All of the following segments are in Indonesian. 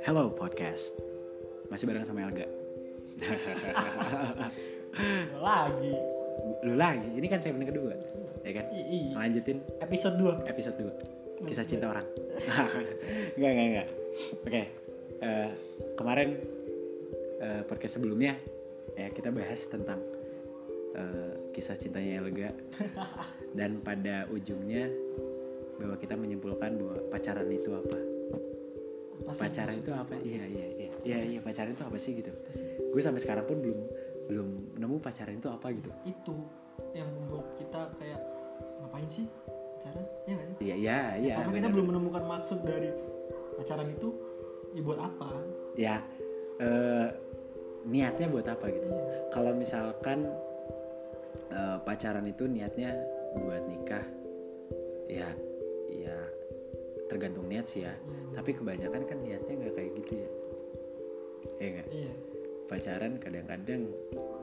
Hello podcast. Masih bareng sama Elga. lagi Lu lagi. Ini kan segmen kedua. Ya kan? I- iya. Lanjutin episode 2 episode 2. Kisah cinta orang. enggak, enggak, enggak. Oke. eh, kemarin eh, podcast sebelumnya ya kita bahas tentang eh, kisah cintanya Elga. Dan pada ujungnya bahwa kita menyimpulkan bahwa pacaran itu apa? pacaran itu apa? Iya iya iya. Iya iya pacaran itu apa sih gitu. Gue sampai sekarang pun belum belum nemu pacaran itu apa gitu. Itu yang membuat kita kayak ngapain sih pacaran? Ya nggak sih? Iya iya iya karena kita benar. belum menemukan maksud dari pacaran itu ya buat apa? Ya eh, niatnya buat apa gitu. Iya. kalau misalkan eh, pacaran itu niatnya buat nikah. Ya ya tergantung niat sih ya. Tapi kebanyakan kan niatnya nggak kayak gitu ya. Ya nggak? Iya. Pacaran kadang-kadang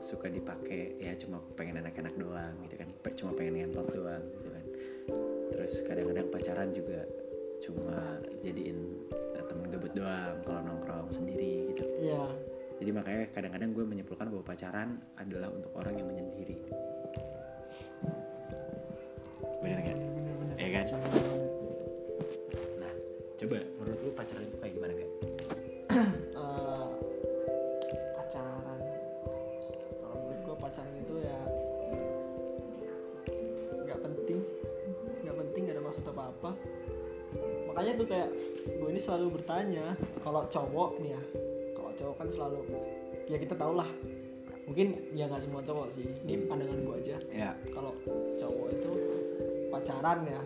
suka dipakai ya cuma pengen enak-enak doang gitu kan. Cuma pengen ngentot doang gitu kan. Terus kadang-kadang pacaran juga cuma jadiin eh, temen gebet doang kalau nongkrong sendiri gitu. Iya. Jadi makanya kadang-kadang gue menyimpulkan bahwa pacaran adalah untuk orang yang menyendiri nah coba menurut lu pacaran itu kayak gimana kan Eh, pacaran. Kalau menurut gue pacaran itu ya nggak penting nggak penting nggak ada maksud apa apa makanya tuh kayak gue ini selalu bertanya kalau cowok nih ya kalau cowok kan selalu ya kita tau lah. Mungkin ya nggak semua cowok sih ini pandangan gue aja. Ya. Kalau cowok itu pacaran ya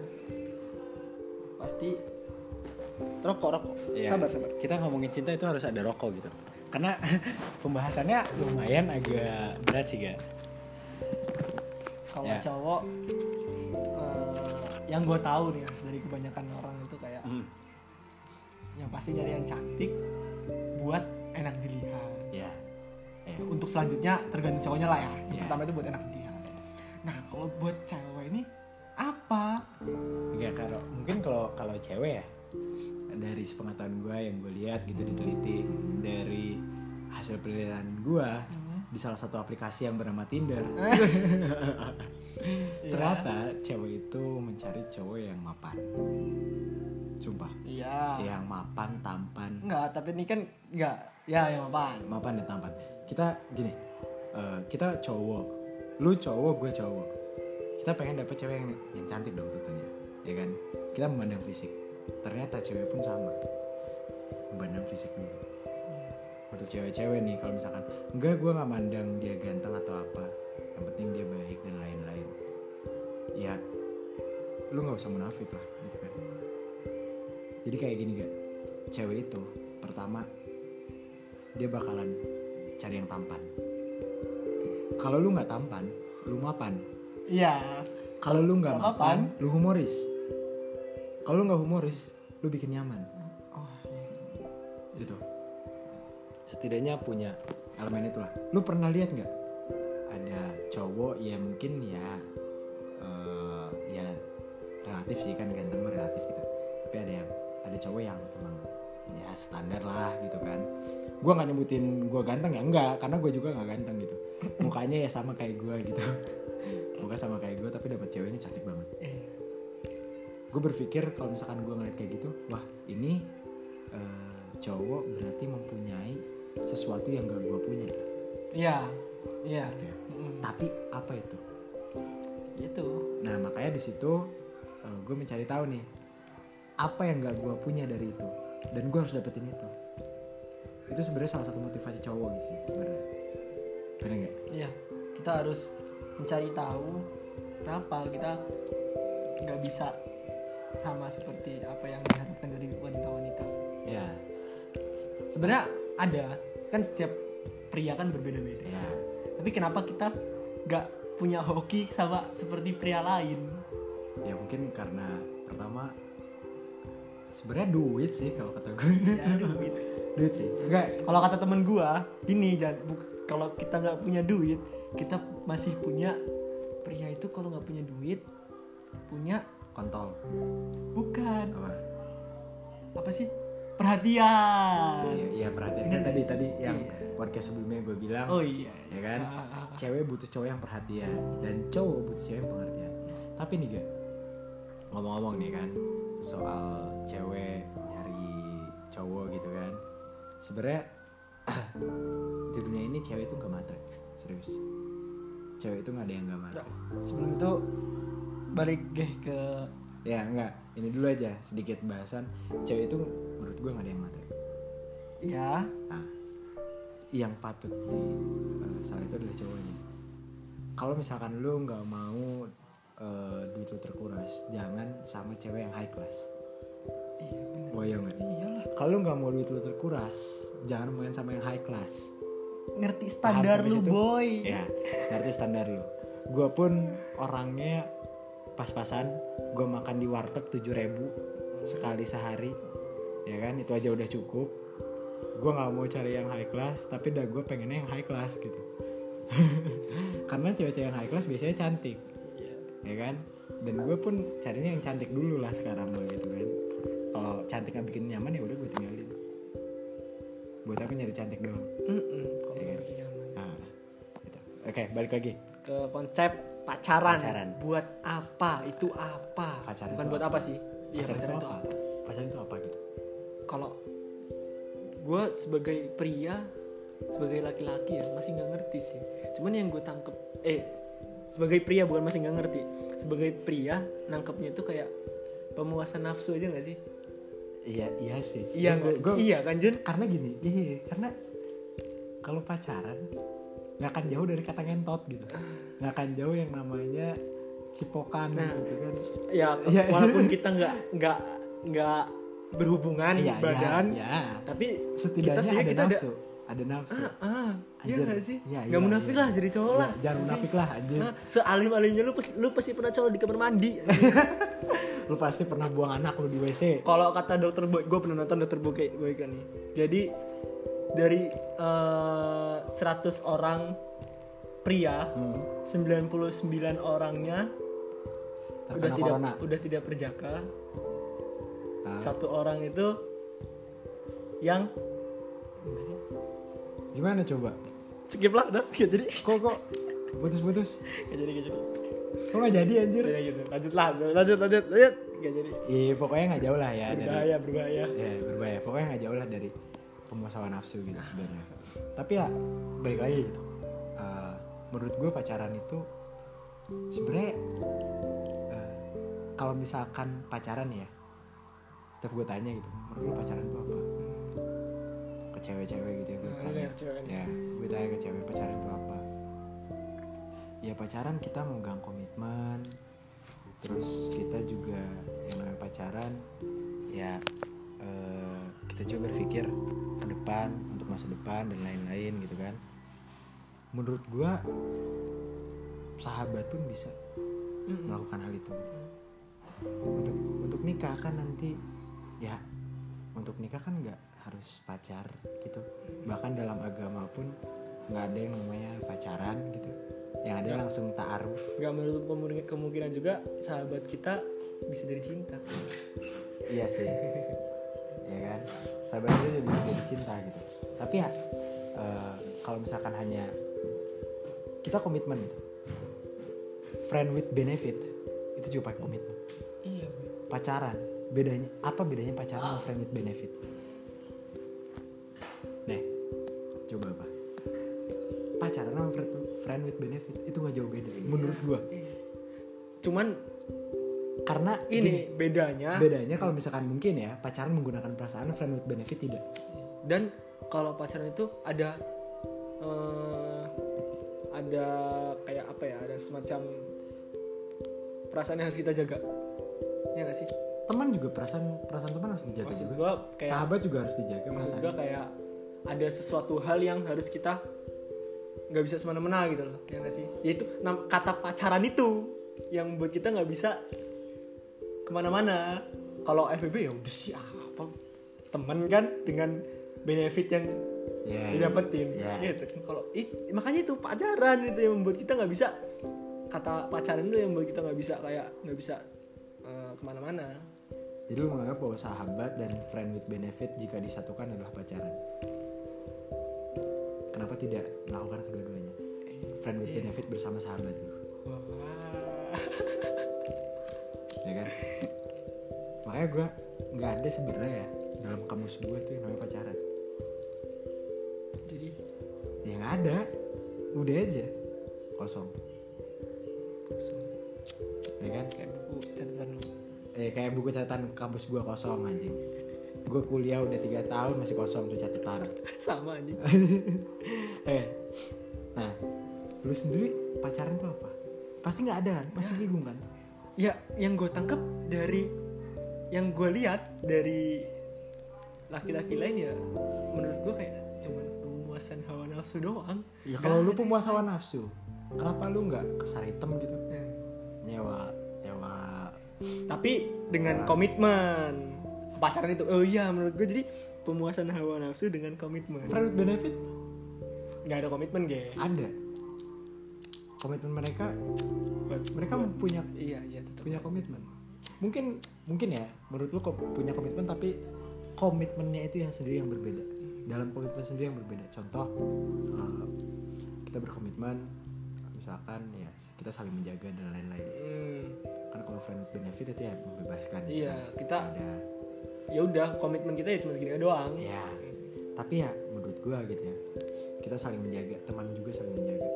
pasti rokok rokok Iya. sabar sabar Kita ngomongin cinta itu harus ada rokok gitu. Karena pembahasannya lumayan agak berat sih, Ga. kalau Ya. cowok eh, yang gue tahu nih ya dari kebanyakan orang itu kayak Hmm. yang pasti nyari yang cantik buat enak dilihat Ya. Ya. untuk selanjutnya tergantung cowoknya lah ya yang Ya. pertama itu buat enak dilihat nah kalau buat cewek ini Enggak kalau mungkin kalau kalau cewek ya dari sepengetahuan gue yang gue lihat gitu diteliti dari hasil penelitian gue di salah satu aplikasi yang bernama Tinder. Iya. ternyata cewek itu mencari cowok yang mapan. Sumpah. Iya. Yang mapan tampan. Enggak tapi ini kan enggak. Ya yang apaan mapan dan tampan. Kita gini eh, kita cowok. Lu cowok gue cowok kita pengen dapet cewek yang, yang cantik dong tentunya ya kan? Kita memandang fisik. Ternyata cewek pun sama. Memandang fisik dulu. Untuk cewek-cewek nih kalau misalkan enggak gue nggak mandang dia ganteng atau apa. Yang penting dia baik dan lain-lain. Ya lu nggak usah munafik lah gitu kan? Jadi kayak gini gak cewek itu pertama dia bakalan cari yang tampan. Kalau lu nggak tampan lu mapan iya. Kalau lu nggak mapan lu humoris. Kalau lu nggak humoris lu bikin nyaman. Oh iya. gitu. Setidaknya punya elemen itulah. Lu pernah lihat nggak? Ada cowok ya mungkin ya eh, ya relatif sih kan ganteng relatif gitu. Tapi ada yang ada cowok yang emang ya standar lah gitu kan. Gua nggak nyebutin gua ganteng ya enggak karena gue juga nggak ganteng gitu. Mukanya ya sama kayak gua gitu muka sama kayak gue tapi dapat ceweknya cantik banget. Eh, gue berpikir kalau misalkan gue ngeliat kayak gitu wah ini eh, cowok berarti mempunyai sesuatu yang gak gue punya. Iya iya. Gitu ya. Mm, tapi apa itu? Itu. Nah makanya di situ gue mencari tahu nih apa yang gak gue punya dari itu? Dan gue harus dapetin itu. Itu sebenarnya salah satu motivasi cowok sih sebenarnya. Bener nggak? Iya, kita harus mencari tahu kenapa kita nggak bisa sama seperti apa yang diharapkan dari wanita-wanita. ya Sebenarnya ada, kan setiap pria kan berbeda-beda. ya Tapi kenapa kita nggak punya hoki sama seperti pria lain? ya mungkin karena pertama sebenarnya duit sih kalau kata gue Ya, duit. duit sih enggak Kalau kata temen gua, ini kalau kita nggak punya duit, kita masih punya pria itu kalau nggak punya duit punya kontol. Bukan. Apa? Apa sih? Perhatian. Iya iya perhatian. Kan tadi tadi yang Iya. podcast sebelumnya gue bilang oh iya. ya kan? Ah, cewek butuh cowok yang perhatian dan cowok butuh cewek yang pengertian. Tapi nih gak ngomong-ngomong nih kan soal cewek nyari cowok gitu kan. Sebenarnya di dunia ini cewek itu nggak matre serius cewek itu nggak ada yang nggak matre sebelum itu balik deh ke ya enggak ini dulu aja sedikit bahasan. Cewek itu menurut gue nggak ada yang matre ya Nah, yang patut di eh, salah itu adalah cowoknya. Kalau misalkan lu nggak mau eh, duit lu terkuras, jangan sama cewek yang high class. iya bener. Iya iyalah. Kalau nggak mau duit lu terkuras, jangan main sama yang high class. Ngerti standar lu situ? boy Ya, ngerti standar lu. Gue pun orangnya pas-pasan. Gue makan di warteg 7000 sekali sehari. Ya kan, itu aja udah cukup. Gue nggak mau cari yang high class, tapi dah gue pengennya yang high class gitu. Karena cewek-cewek yang high class biasanya cantik, Iya. ya kan? Dan gue pun carinya yang cantik dulu lah sekarang gitu kan. Kalau cantik nggak bikin nyaman ya udah gue tinggalin. Buat apa nyari cantik doang? Mm-mm, kalau Iya. bikin nyaman. Nah, gitu. Oke, balik lagi. ke konsep pacaran. Pacaran. buat apa itu apa Pacaran bukan itu buat apa, sih iya pacaran, pacaran itu itu apa? apa Pacaran itu apa gitu? kalau gue sebagai pria sebagai laki-laki ya masih nggak ngerti sih cuman yang gue tangkep eh sebagai pria bukan masih nggak ngerti sebagai pria nangkepnya itu kayak pemuasan nafsu aja nggak sih Iya, iya sih. iya Gua- gua- iya kan Jun Karena gini, iya, iya, karena kalau pacaran nggak akan jauh dari kata ngentot gitu. Nggak akan jauh yang namanya cipokan Nah. gitu kan. ya Iya. walaupun kita nggak nggak nggak berhubungan Iya, badan iya, iya. tapi Setidaknya kita ada kita ada nafsu, ada nafsu. ah iya Anjir. nggak sih Iya, nggak iya, munafik iya. lah jadi cowok Iya, lah jangan munafik lah anjir. Nah, sealim alimnya lu lu pasti pernah cowok di kamar mandi Lu pasti pernah buang anak lu di WC. kalau kata dokter boy gue pernah nonton dokter boy boy kan nih jadi dari eh, 100 orang pria Hmm. 99 orangnya udah Terkena tidak corona. udah tidak berjaka Ah. satu orang itu yang Gimana coba? skip lah udah Nggak jadi Kok kok putus-putus? Nggak jadi nggak jadi Kok nggak jadi anjir? Udah gitu. Lanjut lah lanjut lanjut lanjut. Nggak jadi. Iya, pokoknya nggak jauh lah ya dari berbahaya berbahaya. Ya berbahaya. Pokoknya nggak jauh lah dari pemuasan nafsu gitu sebenarnya. Tapi ya balik lagi gitu. Eh, menurut gue pacaran itu sebenarnya eh, kalau misalkan pacaran ya setiap gue tanya gitu menurut lu pacaran itu apa? Ke cewek-cewek gitu ya gue ini tanya. ya gue tanya ke cewek pacaran itu apa ya pacaran kita memegang komitmen terus kita juga yang namanya pacaran ya eh, kita coba berpikir ke depan untuk masa depan dan lain-lain gitu kan menurut gua sahabat pun bisa Mm-mm. melakukan hal itu gitu. untuk untuk nikah kan nanti ya untuk nikah kan nggak harus pacar gitu bahkan dalam agama pun nggak ada yang namanya pacaran gitu yang ada langsung taaruf nggak menutup kemungkinan- juga sahabat kita bisa dari cinta Iya sih. ya kan? Sahabat itu juga bisa jadi cinta gitu. Tapi ya eh, kalau misalkan hanya kita komitmen gitu. Friend with benefit itu juga pakai komitmen. iya Pacaran bedanya apa bedanya pacaran sama friend with benefit? Nih, coba apa? Pacaran sama friend, friend with benefit itu nggak jauh beda menurut gua. cuman Karena ini gini, bedanya bedanya kalau misalkan mungkin ya pacaran menggunakan perasaan friend with benefit tidak. dan kalau pacaran itu ada eh, ada kayak apa ya ada semacam perasaan yang harus kita jaga. Ya nggak sih? Teman juga perasaan perasaan teman harus dijaga maksud juga. gua kayak sahabat juga harus dijaga maksud perasaan. gua kayak ada sesuatu hal yang harus kita nggak bisa semena-mena gitu loh ya nggak sih yaitu kata pacaran itu yang buat kita nggak bisa ke mana-mana kalau FBB ya udah sih apa temen kan dengan benefit yang ya didapetin ya. gitu kan kalau it- makanya itu pacaran itu yang membuat kita nggak bisa kata pacaran itu yang membuat kita nggak bisa kayak nggak bisa eh, ke mana-mana Jadi lu menganggap bahwa sahabat dan friend with benefit jika disatukan adalah pacaran. Kenapa tidak melakukan kedua-duanya? Friend with Iya. benefit bersama sahabat lu, Wah. ya kan? Makanya gue nggak ada sebenarnya ya dalam kamus gue tuh yang namanya pacaran. jadi Ya nggak ada, udah aja kosong, kosong. ya kan? kayak buku catatan lu Eh kayak buku catatan kampus gue kosong anjing. Gue kuliah udah tiga tahun masih kosong tuh catatan. sama anjing nah. Lu sendiri pacaran tuh apa? Pasti nggak ada kan? Masih bingung kan? Ya yang gue tangkap dari yang gue lihat dari laki-laki lain ya menurut gue kayak cuman pemuasan hawa nafsu doang. Ya kalau lu pemuas hawa nafsu kenapa lu nggak ke Saritem gitu? Nah, nyewa nyewa. Tapi dengan komitmen. Pacaran itu oh iya menurut gue jadi pemuasan hawa nafsu dengan komitmen. Friend benefit nggak ada komitmen ge. Ada. Komitmen mereka Buat- mereka buat- punya iya iya tetap punya komitmen. Mungkin mungkin ya menurut lu kok punya komitmen tapi komitmennya itu yang sendiri yang berbeda. Dalam komitmen sendiri yang berbeda. Contoh eh, kita berkomitmen misalkan ya kita saling menjaga dan lain-lain. Hmm, kan kalau friend with benefit itu ya membebaskan iya kita ada ya udah komitmen kita ya cuma segini doang. Ya tapi ya menurut gua gitu ya kita saling menjaga teman juga saling menjaga.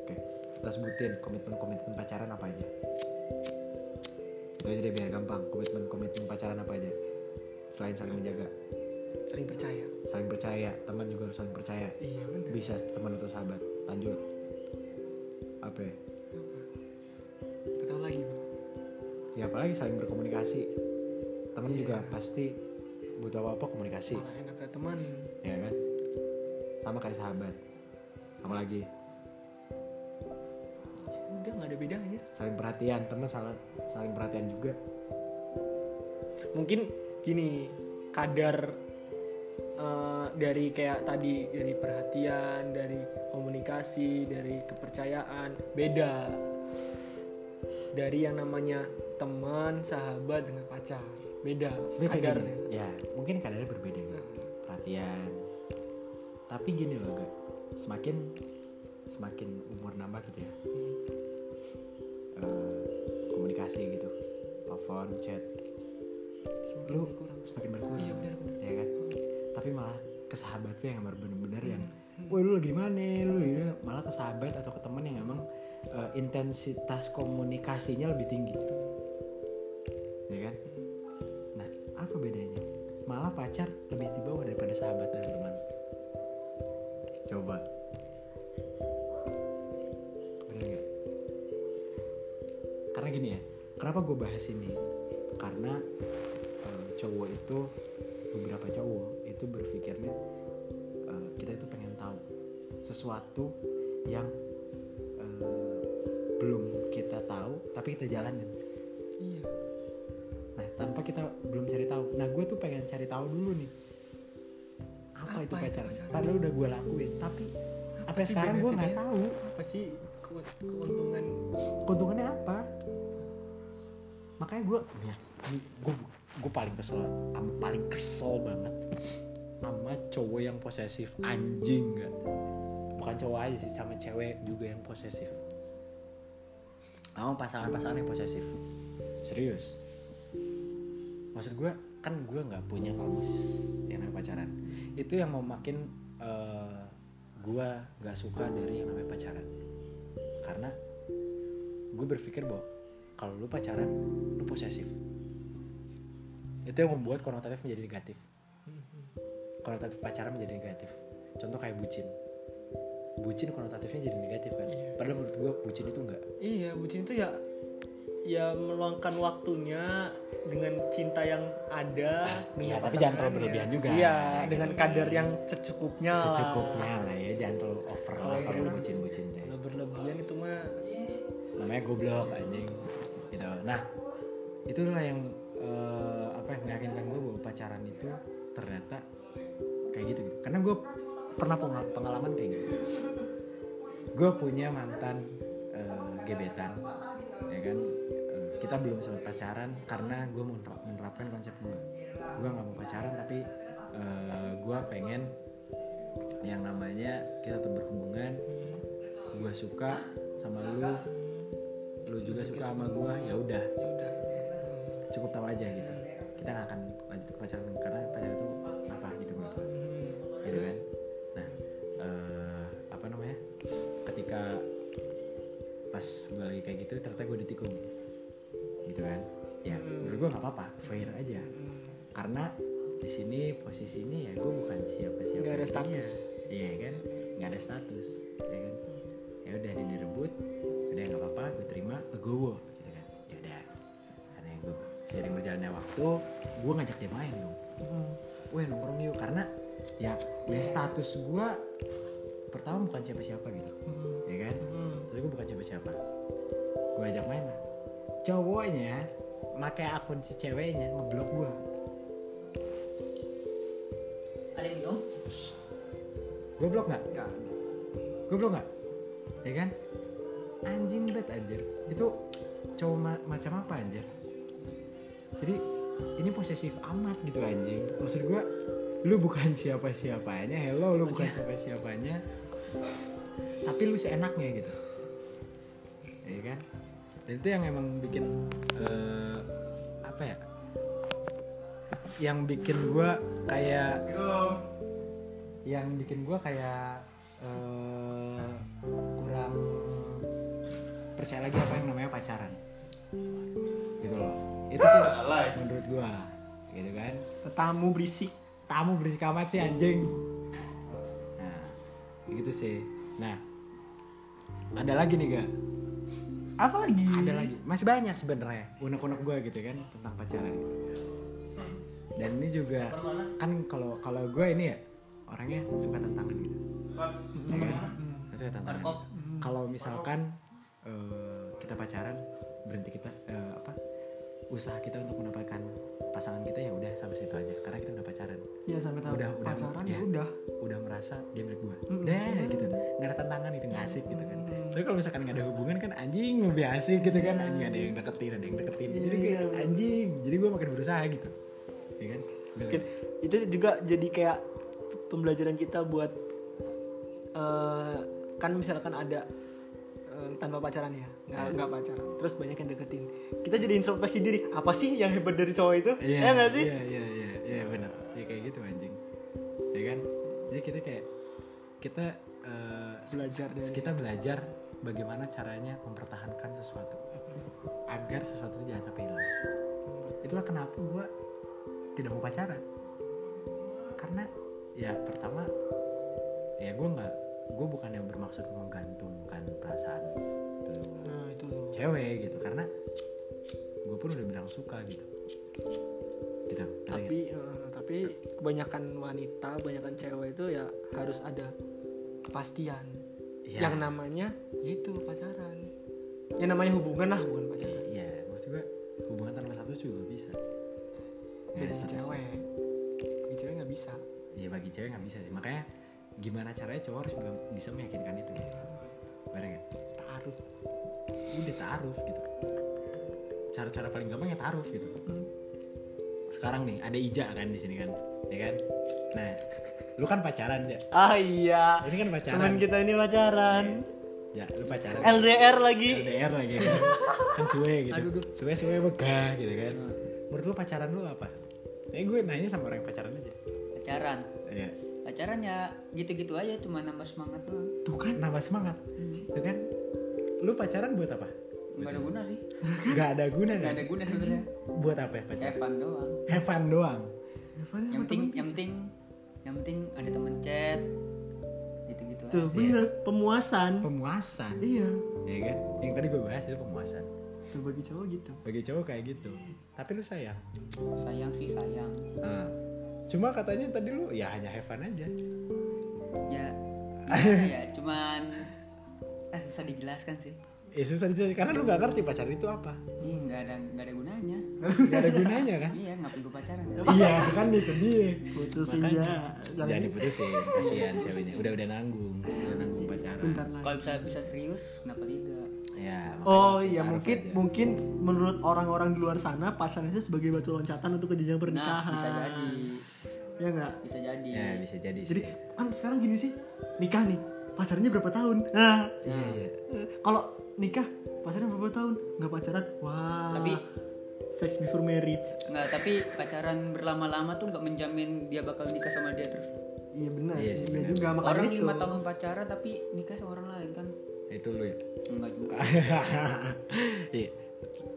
Oke kita sebutin komitmen-komitmen pacaran apa aja. Itu aja deh biar gampang. Komitmen-komitmen pacaran apa aja? Selain saling menjaga. Saling percaya. Saling percaya. Teman juga harus saling percaya. Iya benar bisa teman atau sahabat. Lanjut. Apa ya? Gak lagi bang ya apalagi saling berkomunikasi. Teman juga pasti butuh apa apa komunikasi. Malah enak ke teman. Ya kan sama kayak sahabat. Apalagi? Udah nggak ada bedanya. Saling perhatian teman salah saling perhatian juga. Mungkin gini kadar eh, dari kayak tadi dari perhatian dari komunikasi dari kepercayaan beda. Dari yang namanya teman sahabat dengan pacar beda sebenarnya kayak kadarnya. gini ya mungkin kadarnya berbeda gitu perhatian tapi gini loh gak semakin semakin umur nambah gitu ya. Hmm. eh, komunikasi gitu. Telepon chat. Lu kurang semakin berkurang. Iya, benar, ya kan? Tapi malah ke sahabat tuh yang bener-bener yang Hmm. woi lu lagi mana? Lu ini malah ke sahabat atau ke teman yang emang eh, intensitas komunikasinya lebih tinggi. Ya kan? Nah apa bedanya? Malah pacar lebih di bawah daripada sahabat dan teman coba. Bener nggak? Karena gini ya kenapa gue bahas ini? Karena eh, cowok itu beberapa cowok itu berpikirnya eh, kita itu pengen tahu sesuatu yang eh, belum kita tahu tapi kita jalanin. Iya. Nah tanpa kita belum cari tahu. Nah gue tuh pengen cari tahu dulu nih itu pacaran. pacaran? padahal udah gue lakuin. Tapi apa sih sekarang gue nggak tahu. Apa sih ke- keuntungan? Keuntungannya apa? Makanya gue ya gue gue paling kesel paling kesel banget sama cowok yang posesif. Anjing gak bukan cowok aja sih sama cewek juga yang posesif. Sama pasangan-pasangan yang posesif. Serius? Maksud gue kan gue nggak punya kamus yang namanya pacaran itu yang mau makin eh, gue nggak suka dari yang namanya pacaran. Karena gue berpikir bahwa kalau lu pacaran lu posesif. Itu yang membuat konotatif menjadi negatif. Konotatif pacaran menjadi negatif. Contoh kayak bucin. Bucin konotatifnya jadi negatif kan? Iya. padahal menurut gue bucin itu enggak iya bucin itu ya ya meluangkan waktunya dengan cinta yang ada Iya, tapi jangan terlalu berlebihan ya. juga. iya Ya, dengan gitu. kadar yang secukupnya lah. secukupnya lah ya jangan terlalu over lah kalau emang- bucin bucin deh kalau berlebihan itu mah namanya goblok anjing gitu nah itulah yang eh, apa yang meyakinkan gue bahwa pacaran itu ternyata kayak gitu gitu karena gue pernah pengal- pengalaman kayak gitu gue punya mantan eh, gebetan ya kita belum sempat pacaran karena gue menerap- menerapkan konsep gue gue nggak mau pacaran tapi eh, gue pengen yang namanya kita tetap berhubungan. Gue suka sama lu lu juga suka sama gue ya udah. Cukup tahu aja gitu. Kita nggak akan lanjut ke pacaran karena pacaran itu apa gitu menurut gue gitu kan? Nah eh, apa namanya? Ketika pas gue lagi kayak gitu ternyata gue ditikung kan? Ya menurut gue nggak apa-apa fair aja. Karena di sini posisi ini ya gue bukan siapa-siapa Nggak ada status. iya kan? Nggak ada status ya kan? Ya udah dia direbut udah nggak apa-apa gue terima legowo gitu kan? Ya udah karena gue sering berjalannya waktu gue ngajak dia main dong. Weh nongkrong yuk karena ya ya status gue pertama bukan siapa-siapa gitu ya kan? Terus gue bukan siapa-siapa. Gue ajak main lah cowoknya pakai akun si ceweknya ngeblok gue ada yang minum? Gue blok nggak? Nggak gue blok nggak? Ya kan? Anjing banget anjir. Itu cowok ma- macam apa anjir? Jadi ini posesif amat gitu anjing. Maksud gue lu bukan siapa siapanya hello lu bukan siapa siapanya tapi lu seenaknya gitu itu yang emang bikin eh, apa ya? Yang bikin gue kayak yang bikin gue kayak eh, kurang percaya lagi apa yang namanya pacaran. Gitu loh. Itu sih menurut gue gitu kan. Tamu berisik tamu berisik amat sih anjing. Nah gitu sih. Nah ada lagi nih gak apa lagi? Ada lagi. Masih banyak sebenarnya unek-unek gue gitu kan tentang pacaran gitu. Dan ini juga kan kalau kalau gue ini ya orangnya suka tantangan gitu. Ya kan? suka tantangan. Kalau misalkan eh, kita pacaran berhenti kita eh, apa usaha kita untuk mendapatkan pasangan kita ya udah sampai situ aja. Karena kita udah pacaran. Ya sampai tahap Udah, udah, pacaran ya. ya udah. udah merasa dia milik gue udah gitu. Nggak ada tantangan itu nggak asik gitu kan tapi kalau misalkan nggak ada hubungan kan anjing lebih asik gitu kan. Anjing ada yang deketin ada yang deketin. Jadi kayak anjing jadi gue makin berusaha gitu. Ya kan? Mungkin itu juga jadi kayak pembelajaran kita buat eh, kan misalkan ada eh, tanpa pacaran ya? Nggak nggak pacaran. Terus banyak yang deketin. Kita jadi introspeksi diri apa sih yang hebat dari cowok itu? Iya ya nggak sih? iya iya iya iya benar ya kayak gitu anjing. Ya kan? Jadi kita kayak kita eh, Belajar dari- kita belajar bagaimana caranya mempertahankan sesuatu agar sesuatu itu jangan sampai hilang. Itulah kenapa gue tidak mau pacaran. Karena ya pertama ya gue nggak gue bukan yang bermaksud menggantungkan perasaan tuh nah itu cewek gitu. Karena gue pun udah bilang suka gitu. Gitu tapi eh, tapi kebanyakan wanita kebanyakan cewek itu ya harus ada kepastian Iya. yang namanya itu pacaran. Yang namanya hubungan lah bukan pacaran. Iya maksud gue hubungan tanpa status juga bisa. Bagi statusnya. cewek. Bagi cewek nggak bisa. Iya bagi cewek nggak bisa sih. Makanya gimana caranya cowok harus bisa meyakinkan itu benar nggak? Taruh udah taruh gitu. Cara-cara paling gampang ya taruh gitu. Sekarang nih ada Ija kan di sini kan? Ya kan? Nah lu kan pacaran ya ah iya. Ini kan pacaran. Cuman kita ini pacaran. Ya lu pacaran. LDR lagi. LDR lagi. Kan kan suwe gitu. Suwe suwe megah gitu kan. Menurut lu pacaran lu apa? Eh gue nanya sama orang yang pacaran aja. Pacaran. Iya. pacaran ya gitu-gitu aja cuma nambah semangat doang. Tuh kan nambah semangat. Tuh kan? Lu pacaran buat apa? Nggak ada guna sih. Gak ada guna kan? Ada guna sebenarnya. Buat apa ya pacaran? Have fun doang. Have fun doang. Yang penting yang penting yang penting ada temen chat gitu-gitu tuh aja. bener pemuasan. Pemuasan? Iya. Ya kan? Yang tadi gue bahas itu pemuasan. Tuh bagi cowok gitu. Bagi cowok kayak gitu. Tapi lu sayang? Sayang sih sayang. Nah, cuma katanya tadi lu ya hanya have fun aja. Ya ya? Cuman eh, susah dijelaskan sih ya susah dijelasin karena lu gak ngerti pacaran itu apa. Iya nggak ada nggak ada gunanya. Gak ada gunanya kan? Iya ngapain gue pacaran? Ya iya kan itu dia. Putusin Makanya, ya jangan diputusin kasihan ceweknya. Udah udah nanggung udah nanggung pacaran. Kalau bisa bisa serius kenapa tidak? Ya Oh iya mungkin aja. mungkin menurut orang-orang di luar sana pacaran itu sebagai batu loncatan untuk ke jenjang nah pernikahan. bisa jadi. Ya enggak? bisa jadi. Ya bisa jadi Jadi sih. kan sekarang gini sih. Nikah nih pacarnya berapa tahun? Nah iya iya kalau nikah pacarnya berapa tahun? Nggak pacaran? Wah. Tapi- sex before marriage. nggak tapi pacaran berlama-lama tuh nggak menjamin dia bakal nikah sama dia terus Iya benar. Iya sih, Iya benar. juga makanya orang lima tahun pacaran tapi nikah sama orang lain kan itu lu ya enggak juga iya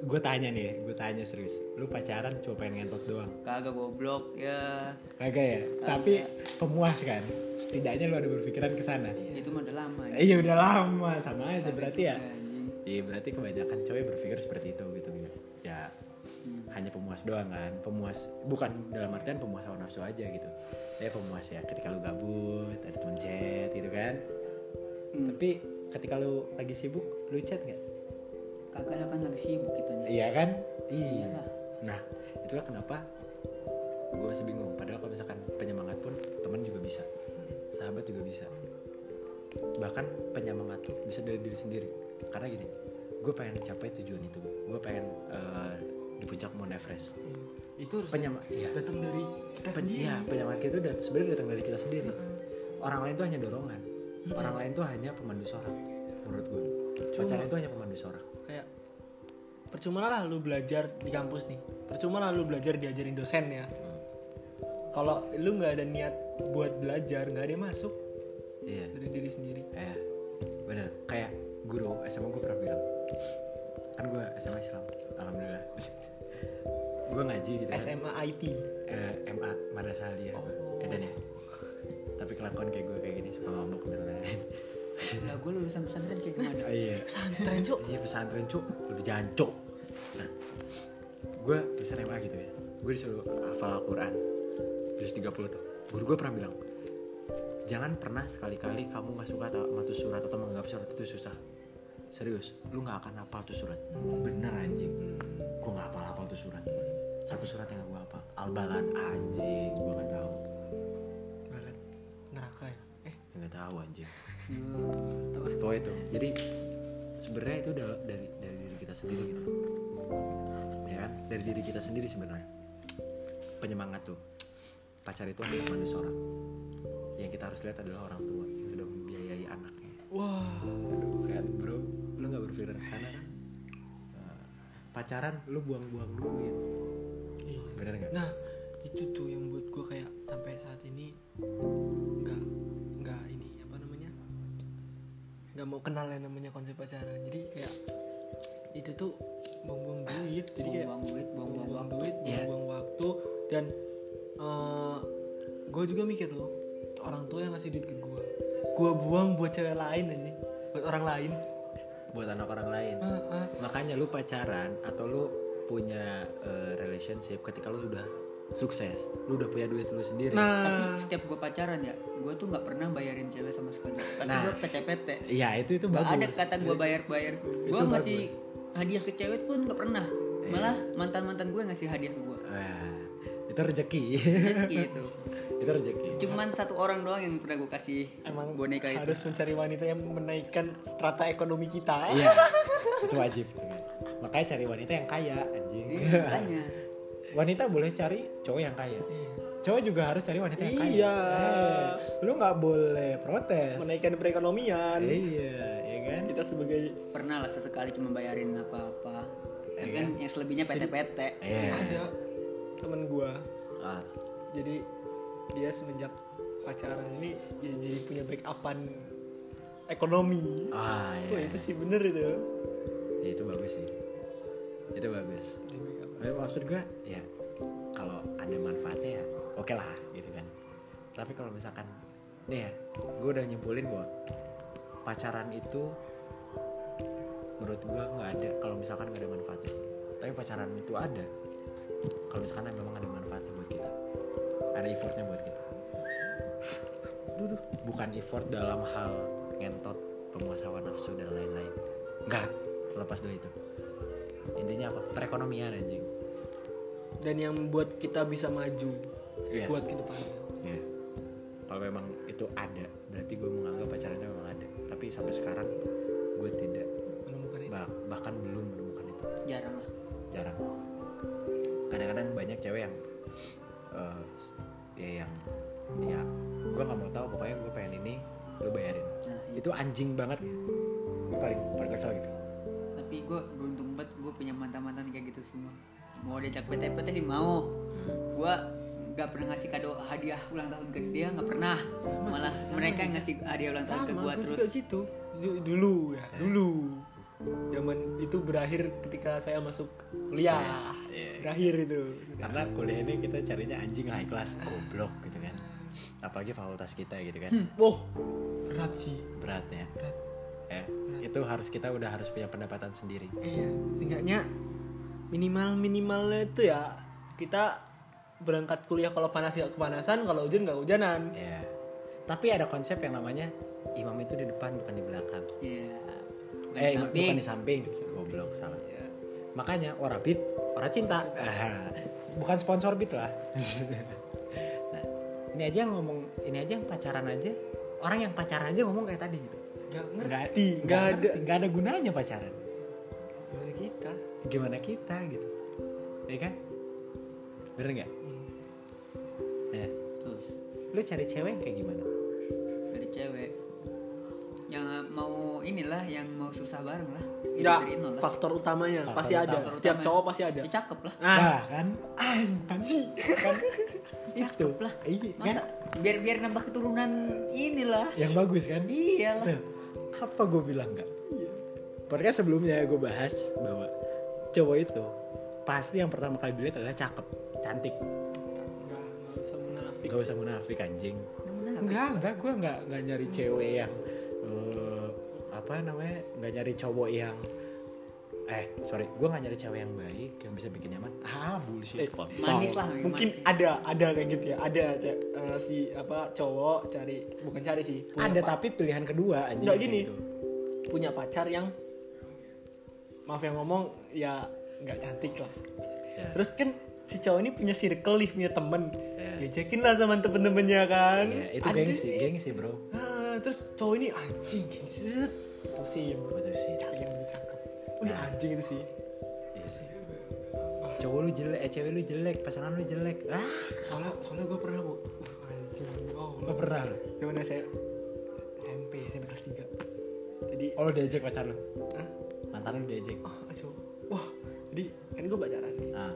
gue tanya nih gue tanya serius. Lu pacaran cuma pengen ngentot doang? Kagak goblok ya. Kagak ya? Tapi pemuas kan? Setidaknya lu ada berpikiran ke sana. Itu mah udah lama iya udah lama. Sama aja berarti ya. juga, iya berarti kebanyakan cewek berpikir seperti itu gitu. Ya hanya pemuas doang kan? Pemuas bukan dalam artian pemuas hawa nafsu aja gitu. Ya pemuas ya ketika lu gabut ada temen chat gitu kan? Hmm. tapi ketika lu lagi sibuk lu chat nggak lah kan lagi sibuk kitanya iya kan? Iya. Iyalah. nah itulah kenapa gue masih bingung. Padahal kalau misalkan penyemangat pun teman juga bisa. Sahabat juga bisa. Bahkan penyemangat tuh bisa dari diri sendiri. Karena gini gue pengen capai tujuan itu. Gue pengen eh, di puncak Mount Everest. Itu harus penyema iya. datang dari kita Pen- sendiri. iya penyemangat itu dat- sebenarnya datang dari kita sendiri. Orang lain tuh hanya dorongan. Orang lain tuh hanya pemandu sorak menurut gue pacaran itu hanya pemandu sorak percuma lah lu belajar di kampus nih. Percuma lah lu belajar diajarin dosen ya. Kalau lu nggak ada niat buat belajar, nggak ada yang masuk iya dari diri sendiri. Eh, bener. Kayak guru SMA gue pernah bilang, kan gue SMA Islam, alhamdulillah. gue ngaji gitu kan. SMA IT. Eh, MA Madrasah Aliyah gue, Edan ya. Tapi kelakuan kayak gue kayak gini suka ngambek dan lain-lain. lah gue lulusan pesantren kayak gimana Oh, iya. Pesantren cuk. Iya pesantren cuk, lebih jancuk. Gue bisa SMA gitu ya. Gue disuruh hafal Al-Quran. Juz 30 tuh. Guru gue pernah bilang, jangan pernah sekali-kali kamu nggak suka tuh surat atau menganggap surat itu susah. Serius, lu nggak akan hafal tuh surat. Bener anjing. Gue nggak hafal hafal tuh surat. Satu surat yang gue hafal. Al-Balad anjing, gue nggak tahu. Barat neraka ya. Eh, Nggak tahu anjing. tahu. Pokoknya itu. Jadi sebenarnya itu dari dari diri kita sendiri gitu. Dari diri kita sendiri sebenarnya. Penyemangat tuh. Pacar itu hanya manusia seorang. Yang kita harus lihat adalah orang tua yang sudah membiayai anaknya. Wah. Aduh kan bro, lu nggak berpikir ke sana kan? Nah, pacaran lu buang-buang duit, Iya. bener nggak? Nah, itu tuh yang buat gue kayak sampai saat ini nggak nggak ini apa namanya nggak mau kenal yang namanya konsep pacaran. Jadi kayak itu tuh buang-buang duit. Jadi kayak buang duit buang buang buang-buang duit, buang-buang waktu dan gue juga mikir tuh orang tua yang ngasih duit ke gue, gue buang buat cewek lain ini, buat orang lain. Buat anak orang lain. Ah, ah. makanya lu pacaran atau lu punya eh, relationship ketika lu udah sukses lu udah punya duit lu sendiri tapi Nah, setiap gue pacaran ya gue tuh nggak pernah bayarin cewek sama sekali pasti Nah. gue PT-PT iya itu itu Gak bagus ada kata gue bayar-bayar Gue Itu ngasih hadiah ke cewek pun gak pernah. Malah mantan-mantan gue ngasih hadiah ke gue Wah, itu rezeki. Gitu itu. Rezeki. Cuman satu orang doang yang pernah gue kasih emang boneka itu. harus mencari wanita yang menaikkan strata ekonomi kita. iya. Itu wajib. Makanya cari wanita yang kaya anjing. Iya, makanya. Wanita boleh cari cowok yang kaya. Cowok juga harus cari wanita yang kaya. Iya. Eh, lu nggak boleh protes. Menaikkan perekonomian. iya Kita sebagai Pernah lah sesekali cuma bayarin apa-apa. Iya. Ya kan yang selebihnya PT-PT iya. ada temen gua. Ah, jadi dia semenjak pacaran ini ya jadi punya backupan ekonomi. ah Wah iya. itu sih bener itu. Ya, itu bagus sih. Itu bagus. Tapi maksud gue ya kalau ada manfaatnya ya oke lah gitu kan. Tapi kalau misalkan nih ya, gue udah nyimpulin bahwa pacaran itu menurut gue nggak ada kalau misalkan nggak ada manfaatnya. Tapi pacaran itu ada kalau misalkan memang ada manfaatnya buat kita, ada effortnya buat kita. Duduh, bukan effort dalam hal ngentot, pemuas hawa nafsu dan lain-lain. Enggak, lepas dari itu. Intinya apa? Perekonomian anjing. Dan yang membuat kita bisa maju Iya. buat ke depannya. Ya. Kalau memang itu ada, berarti gue menganggap pacaran itu memang ada. Tapi sampai sekarang gue tidak bahkan belum menemukan itu. Jarang lah. Jarang. Kadang-kadang banyak cewek yang eh, ya yang ya gue nggak mau tahu pokoknya gue pengen ini lo bayarin. Nah iya. itu anjing banget gue paling paling kesel gitu. Tapi gue beruntung banget gue punya mantan mantan kayak gitu semua. Mau diajak PT-PT sih mau. Gue nggak pernah ngasih kado hadiah ulang tahun ke dia nggak pernah. Sama malah sama mereka yang aja. ngasih hadiah ulang tahun ke sama gue terus. juga gitu. Du- dulu ya dulu zaman itu berakhir ketika saya masuk kuliah. Iya. berakhir itu. Karena kuliah ini kita carinya anjing high class goblok gitu kan. Apalagi fakultas kita gitu kan. Wow berat sih. Berat ya. Berat. Ya. Itu harus kita udah harus punya pendapatan sendiri. Iya. Seenggaknya minimal minimalnya itu ya kita berangkat kuliah kalau panas ya kepanasan kalau hujan nggak hujanan. Ya tapi ada konsep yang namanya imam itu di depan bukan di belakang. Ya bukan eh samping. bukan di samping. goblok salah. Ya. makanya ora beat ora cinta. Bukan sponsor beat lah. Nah, ini aja yang ngomong ini aja yang pacaran aja. Orang yang pacaran aja ngomong kayak tadi gitu. Nggak ngerti. Nggak ada nggak ada gunanya pacaran. Gimana kita? Gimana kita gitu. Ya kan? Bener nggak? Ya Tuh, lu cari cewek kayak gimana? Dari cewek yang mau inilah yang mau susah bareng lah. Ya lah. faktor utamanya. Faktor pasti ada. Faktor setiap utama. cowok pasti ada. Ya cakep lah. Nah. Nah, kan? Anjing. Kan? Itu cakep lah. Iya kan? Biar biar nambah keturunan inilah. Yang bagus kan? Iyalah Tuh, apa gue bilang nggak? Podcast sebelumnya gue bahas bahwa cowok itu pasti yang pertama kali dilihat adalah cakep cantik. Nggak nggak usah munafik. Gak usah munafik anjing. Enggak enggak gue nggak nggak nyari cewek yang eh, apa namanya nggak nyari cowok yang eh sorry gue nggak nyari cewek yang baik yang bisa bikin nyaman ah bullshit Eh, manis lah mungkin manis. ada ada kayak gitu ya ada eh, si apa cowok cari bukan cari sih punya ada tapi pilihan kedua anjing Nggak, gini. gitu. punya pacar yang maaf yang ngomong ya nggak cantik lah Ya. terus kan si cowok ini punya circle nih punya temen Ya. diajakin lah sama temen-temennya kan Iya, itu gengsi gengsi bro Ah, terus cowok ini anjing set putusin betul sih cari yang lebih cakep. Wih Nah. anjing itu sih. Iya sih. Cowok lu jelek eh cewek lu jelek pasangan lu jelek. Ah soalnya soalnya gue pernah bu. Uh, anjing. Wow lo pernah? Lu gimana saya? SMP SMP kelas 3 jadi oh lu diajak pacar lu? Hah? mantan lu diajak. Oh aco wah jadi kan gue pacaran. Nih ah.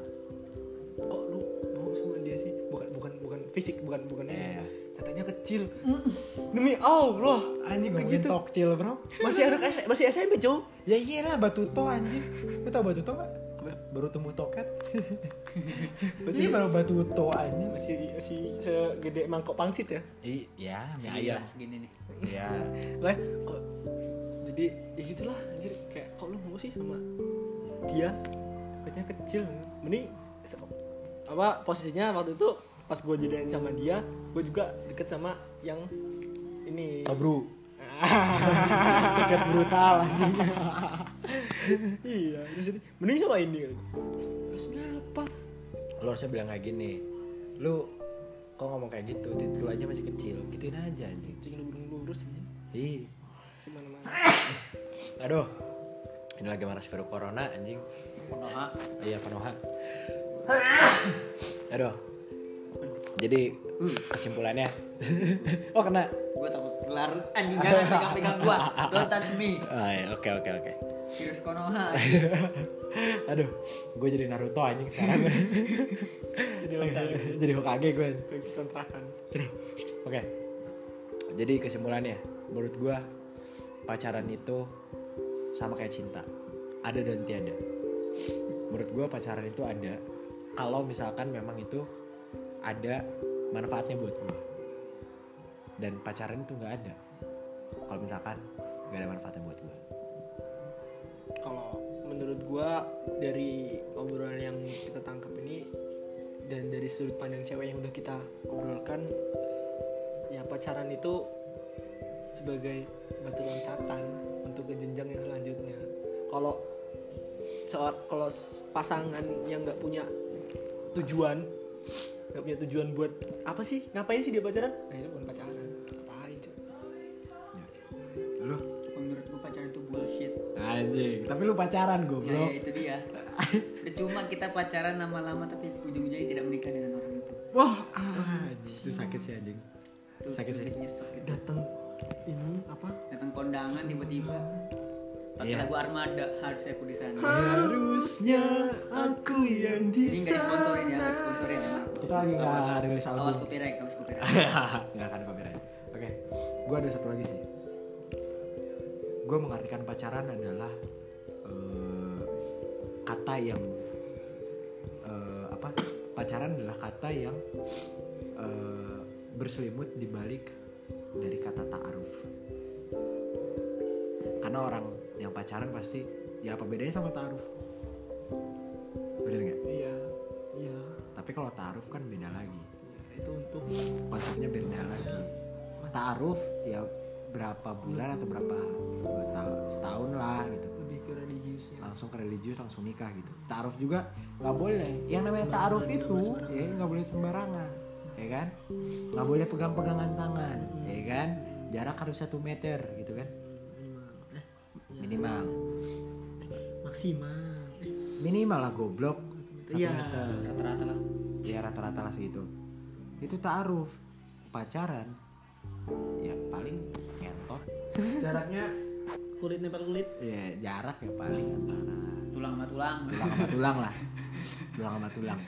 Kok lu mau sama dia sih? Bukan bukan bukan fisik bukan bukan ini Tatanya kecil. Demi Allah. Anjing Kayak gitu. tokcil bro. Masih anak S- masih SMP cow ya iyalah batuto anjing. Lu tau batuto gak baru tumbuh toket. Masih- baru batuto anjing. Masih masih segede mangkok pangsit ya? Iya mie ayam. segini nih. Iya. Lah kok jadi ya gitulah anjir. Kayak kok lu mau sih sama dia? Takutnya kecil. Mending apa posisinya waktu itu pas gue jadian sama dia gue juga deket sama yang ini. Tobru toket brutal. Anjing iya terus jadi, mending sama ini terus ngapa lu harusnya bilang kayak gini lu kok ngomong kayak gitu? Titik lu aja masih kecil. Gituin aja anjing. Cing lu belum lurus ini ih semana mana aduh ini lagi maras virus corona anjing. Konoha iya panoha aduh jadi kesimpulannya. Oh kena. Gue takut kelar. Anjing jangan pegang pegang gua. Don't touch me. Ah, iya, oke oke oke. Virus Konoha aduh gue jadi Naruto anjing sekarang. Jadi lengkap jadi Hokage gue kontrakan. Oke. Jadi kesimpulannya, menurut gua pacaran itu sama kayak cinta. Ada dan tiada. Menurut gua pacaran itu ada. Kalau misalkan memang itu ada manfaatnya buat gua. Dan pacaran itu nggak ada. Kalau misalkan nggak ada manfaatnya buat gua. kalau menurut gua dari obrolan yang kita tangkap ini dan dari sudut pandang cewek yang udah kita obrolkan ya pacaran itu sebagai batu loncatan untuk ke jenjang yang selanjutnya kalau seor kalau pasangan yang nggak punya tujuan nggak punya tujuan buat apa sih? Ngapain sih dia pacaran? Nah itu bukan pacaran. Ngapain cuy Lu? menurut gue pacaran itu bullshit. Anjing. anjing tapi lu pacaran ya, ya goblok itu dia. Percuma kita pacaran lama-lama tapi ujung-ujungnya tidak menikah dengan orang itu. Wah itu sakit sih anjing. Itu Sakit sih. gitu. datang ini apa? Datang kondangan tiba-tiba pakai Iya. lagu Armada harusnya aku di sana. harusnya aku yang di Ini nggak disponsorin ya, nggak disponsorin ya. kita lagi nggak rilis Awas album copyright, awas copyright. nggak akan copyright oke gue ada satu lagi sih gue mengartikan pacaran adalah eh, kata yang eh, apa pacaran adalah kata yang eh, berselimut di balik dari kata ta'aruf karena orang yang pacaran pasti ya apa bedanya sama ta'aruf? Bener nggak? Iya iya. Tapi kalau ta'aruf kan beda lagi. Itu untuk konsepnya beda lagi. taaruf ya berapa bulan atau berapa tahun setahun lah gitu. Lebih ke religiusnya. Langsung ke religius langsung nikah gitu. Taaruf juga nggak boleh. Yang namanya taaruf itu ya nggak boleh sembarangan ya kan? Nggak boleh pegang-pegangan tangan ya kan? Jarak harus satu meter gitu kan minimal. Maksimal. Eh, minimal lah goblok. Iya. Rata-rata lah. ya rata-rata lah segitu. Itu taaruf. Pacaran. Ya paling ngentot. Jaraknya kulit nempel kulit. Ya jarak ya paling antara Tulang sama tulang. tulang sama tulang lah. Tulang sama tulang.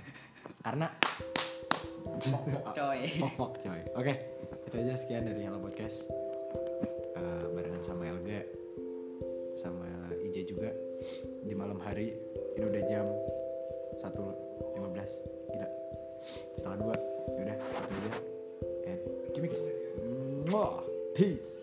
Karena Coy. pokok coy. Oke itu aja sekian dari Hello Podcast di malam hari ini udah jam 1.15 gila. Setengah dua. Yaudah itu aja. And give me kiss. Peace